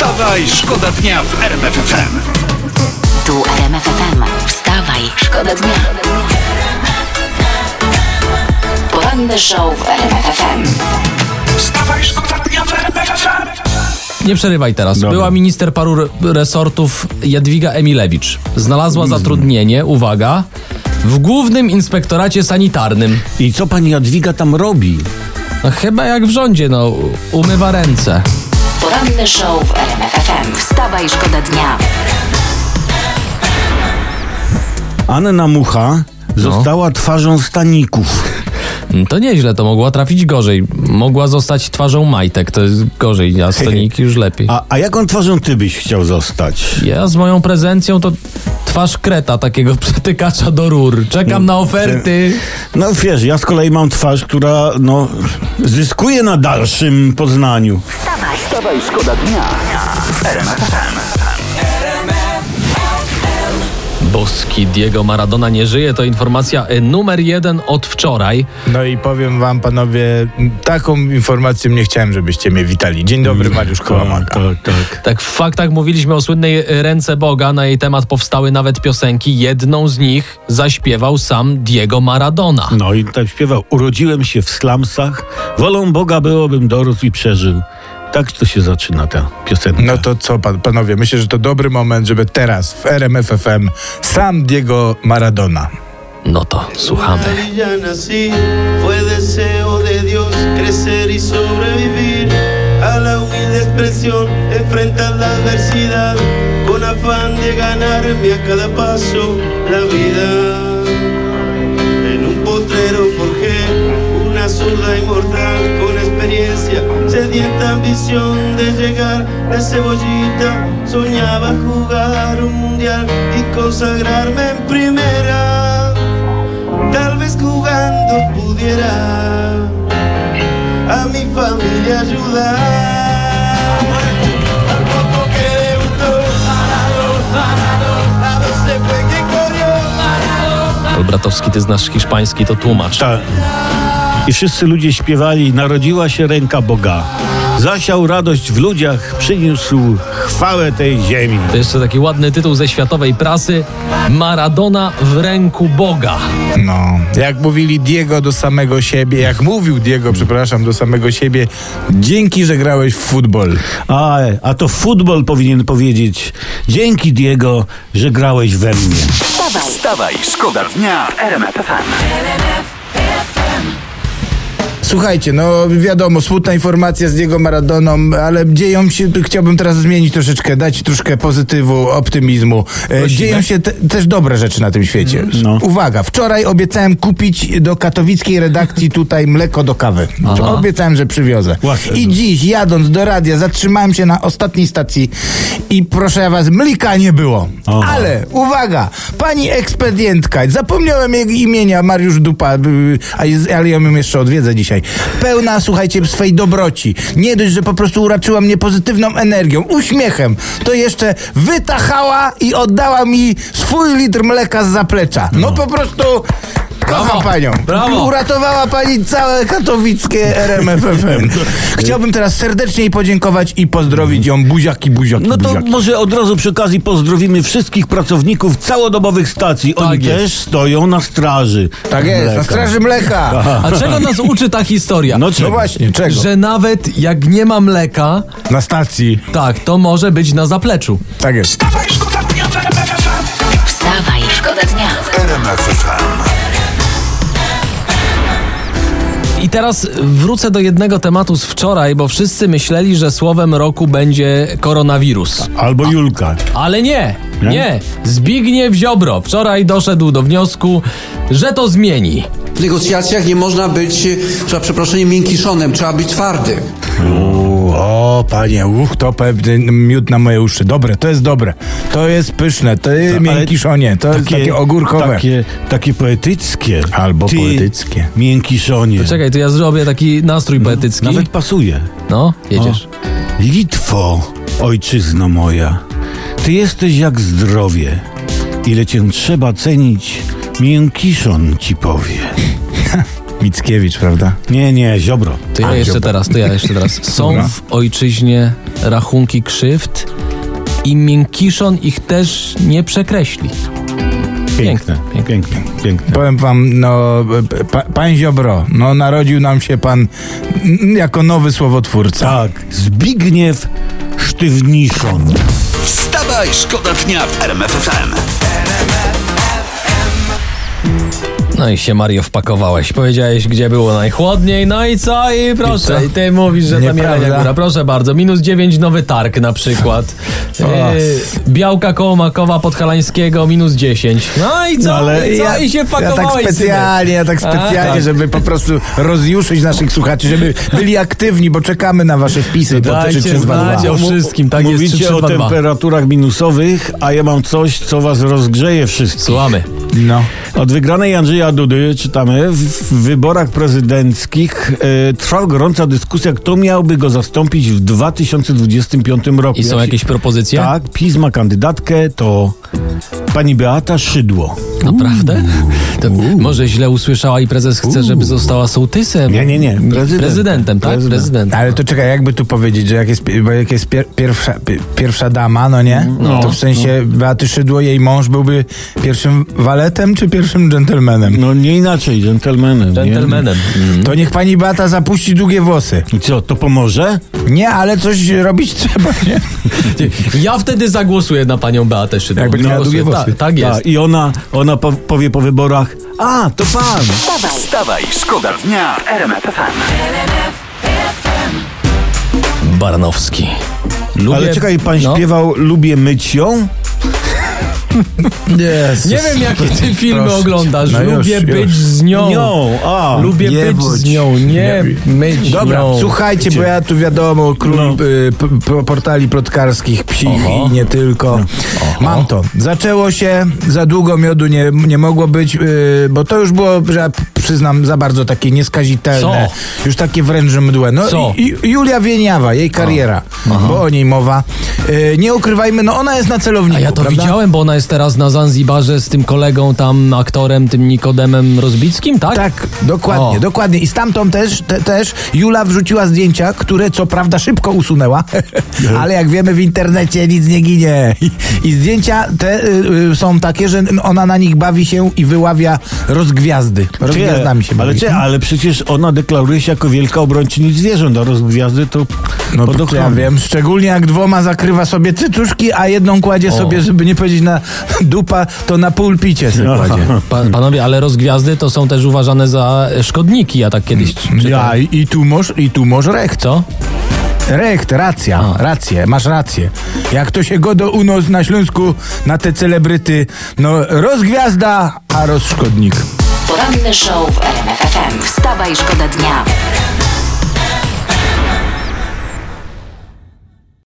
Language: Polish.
Wstawaj, szkoda dnia w RMF FM. Tu RMF FM. Wstawaj, szkoda dnia. Poranny show w RMF FM. Wstawaj, szkoda dnia w RMF FM. Nie przerywaj teraz. Była minister paru re- resortów Jadwiga Emilewicz. Znalazła zatrudnienie, uwaga, w Głównym Inspektoracie Sanitarnym. I co pani Jadwiga tam robi? No chyba jak w rządzie, no, umywa ręce. Poranny show w RMF FM. Wstawaj, szkoda dnia. Anna Mucha została twarzą staników. To nieźle, to mogła trafić gorzej. Mogła zostać twarzą majtek, to jest gorzej, a staniki już lepiej. A, a jaką twarzą ty byś chciał zostać? Ja z moją prezencją to twarz kreta, takiego przetykacza do rur. Czekam na oferty. No wiesz, ja z kolei mam twarz, która no zyskuje na dalszym poznaniu. Wstawaj, szkoda dnia. Boski Diego Maradona nie żyje, to informacja y, numer jeden od wczoraj. No i powiem wam, panowie, taką informację nie chciałem, żebyście mnie witali. Dzień dobry, Mariusz Kołamaka. Tak, tak. Tak, w faktach mówiliśmy o słynnej y, Ręce Boga, na jej temat powstały nawet piosenki. Jedną z nich zaśpiewał sam Diego Maradona. No i tak śpiewał. Urodziłem się w slumsach, wolą Boga byłobym dorósł i przeżył. Tak to się zaczyna ta piosenka. No to co, pan, panowie, myślę, że to dobry moment, żeby teraz w RMF FM sam Diego Maradona. No to słuchamy. fue deseo de Dios crecer y sobrevivir a la humilde expresión, enfrentar la adversidad con afán de ganarme a cada paso la vida. En un potrero forjé una zurda inmortal ambición de llegar de cebollita. Soñaba jugar un mundial y consagrarme en primera. Tal vez jugando pudiera a mi familia ayudar. Al poco que debutó, a veces fue quien corrió. Olbratowski, ty znasz hiszpański, to tłumacz. Tak. I wszyscy ludzie śpiewali, narodziła się ręka Boga. Zasiał radość w ludziach, przyniósł chwałę tej ziemi. To jeszcze taki ładny tytuł ze światowej prasy. Maradona w ręku Boga. No, jak mówili Diego do samego siebie, jak mówił Diego, przepraszam, do samego siebie, dzięki, że grałeś w futbol. A, a to futbol powinien powiedzieć. Dzięki Diego, że grałeś we mnie. Wstawaj, Wstawaj, szkoda dnia w RMF FM. Słuchajcie, no wiadomo, smutna informacja z Diego Maradoną, ale dzieją się, chciałbym teraz zmienić troszeczkę, dać troszkę pozytywu, optymizmu. E, dzieją się te, też dobre rzeczy na tym świecie. No. Uwaga, wczoraj obiecałem kupić do katowickiej redakcji tutaj mleko do kawy. Obiecałem, że przywiozę. I dziś, jadąc do radia, zatrzymałem się na ostatniej stacji i proszę ja was, mlika nie było. Aha. Ale, uwaga, pani ekspedientka, zapomniałem jej imienia, Mariusz Dupa, y, ale ją jeszcze odwiedzę dzisiaj. Pełna, słuchajcie, swej dobroci. Nie dość, że po prostu uraczyła mnie pozytywną energią, uśmiechem, to jeszcze wytachała i oddała mi swój litr mleka z zaplecza. No, po prostu... Kocham Brawo, panią. brawo. Uratowała pani całe katowickie RMFFM. Chciałbym teraz serdecznie jej podziękować i pozdrowić ją buziaki, buziaki, No to buziaki. może od razu przy okazji pozdrowimy wszystkich pracowników całodobowych stacji. Oni Tak jest. też stoją na straży. Tak jest, na straży mleka. A czego nas uczy ta historia? No No czego? właśnie, czego? Że nawet jak nie ma mleka, Na stacji. tak, to może być na zapleczu. Tak jest. Wstawaj, szkoda dnia w RMF FM. wstawaj, szkoda dnia. RMF FM. I teraz wrócę do jednego tematu z wczoraj, bo wszyscy myśleli, że słowem roku będzie koronawirus. Albo Julka. Ale nie, Nie? nie. Zbigniew Ziobro wczoraj doszedł do wniosku, że to zmieni. W negocjacjach nie można być, za przeproszeniem, miękkiszonem, trzeba być twardy. O, O, panie, uch, to pewnie miód na moje uszy. Dobre, to jest dobre. To jest pyszne, to jest Ale miękkiszonie, to jest takie ogórkowe. Takie, takie poetyckie. Albo Ty, poetyckie. Miękkiszonie. Czekaj, to ja zrobię taki nastrój poetycki. Nawet pasuje. No, jedziesz. Litwo, ojczyzno moja, ty jesteś jak zdrowie. Ile cię trzeba cenić, miękiszon ci powie. Mickiewicz, prawda? Nie, nie, ziobro. To ja A, jeszcze dziobra. teraz, to ja jeszcze teraz. Są Dobra. w ojczyźnie rachunki krzywd i miękiszon ich też nie przekreśli. Piękne, Piękne. piękne, piękne. Powiem wam, no, pa, pan Ziobro, no narodził nam się pan jako nowy słowotwórca. Tak, Zbigniew Sztywniszon. Wstawaj, szkoda dnia w RMF FM. No i się Mario wpakowałeś. Powiedziałeś, gdzie było najchłodniej, no i co? I proszę, I ty mówisz, że tam. Jelenia Góra. Proszę bardzo, minus 9 Nowy Targ na przykład. Yy, Białka koło Makowa Podhalańskiego, minus 10. No i co? No ale I, co? ja, I się ja tak wpakowałeś, specjalnie, ja tak A, specjalnie, tak. żeby po prostu rozjuszyć naszych słuchaczy, żeby byli aktywni, bo czekamy na wasze wpisy. po Dajcie 3322. znać o wszystkim, tak jest, Mówicie o 3322. temperaturach minusowych, a ja mam coś, co was rozgrzeje wszystkich. Słuchamy. No. Od wygranej Andrzeja Dudy czytamy, w, w wyborach prezydenckich e, trwa gorąca dyskusja, kto miałby go zastąpić w 2025 roku. I są Jak jakieś się- propozycje? Tak, PiS ma kandydatkę, to pani Beata Szydło. Naprawdę? To może źle usłyszała i prezes chce, żeby została sołtysem. Nie, nie, nie, prezydentem. Prezydentem, tak? Prezydent. Prezydentem. Ale to czekaj, jakby tu powiedzieć, że jak jest, bo jak jest pier, pierwsza, pi- pierwsza dama, no nie? No. to w sensie Beaty Szydło, jej mąż byłby pierwszym waletem czy pierwszym dżentelmenem? No nie inaczej, dżentelmenem. Dżentelmenem. Mm. To niech pani Beata zapuści długie włosy. I co, to pomoże? Nie, ale coś robić trzeba, nie? Ja wtedy zagłosuję na panią Beatę Szydło. Jakby miała długie włosy. Tak, tak jest. Tak, I ona, ona po, powie po wyborach, a, to pan. Wstawaj, Wstawaj, szkoda dnia w RMF FM. Baranowski. Lubię... Ale czekaj, pan no. śpiewał Lubię myć ją? Jezus. Nie wiem, jakie ty filmy Proszę oglądasz. No już, Lubię już. być z nią. Nią, a. Lubię być bądź. z nią, nie, myć Dobra, nią. słuchajcie, bo ja tu wiadomo, król No. y, p, portali plotkarskich, psich Oho. i nie tylko. Mam to. Zaczęło się, za długo miodu nie, nie mogło być, y, bo to już było, że ja przyznam, za bardzo takie nieskazitelne. Już takie wręcz mdłe. No Co? I, i Julia Wieniawa, jej kariera, bo o niej mowa. Y, nie ukrywajmy, no ona jest na celowniku, A ja to prawda? widziałem, bo ona jest teraz na Zanzibarze z tym kolegą tam, aktorem, tym Nikodemem Rozbickim, tak? Tak, dokładnie, O. dokładnie. I stamtąd też, te, też Jula wrzuciła zdjęcia, które co prawda szybko usunęła, ale jak wiemy w internecie nic nie ginie. I, zdjęcia te y, y, są takie, że ona na nich bawi się i wyławia rozgwiazdy. Rozgwiazdami się ale, bawi. cie, ale przecież ona deklaruje się jako wielka obrończyni zwierząt, a rozgwiazdy to No pod to ja wiem, szczególnie jak dwoma zakrywa sobie cycuszki, a jedną kładzie sobie, żeby nie powiedzieć na dupa, to na pulpicie sobie kładzie. Pa, panowie, ale rozgwiazdy to są też uważane za szkodniki, ja tak kiedyś czytałem. Ja, i, i tu masz, i tu masz recht. Co? Recht, racja, rację, masz rację. Jak to się godo u nas na Śląsku, na te celebryty, no rozgwiazda, a rozszkodnik. poranny show w RMF FM. Wstawaj, szkoda dnia.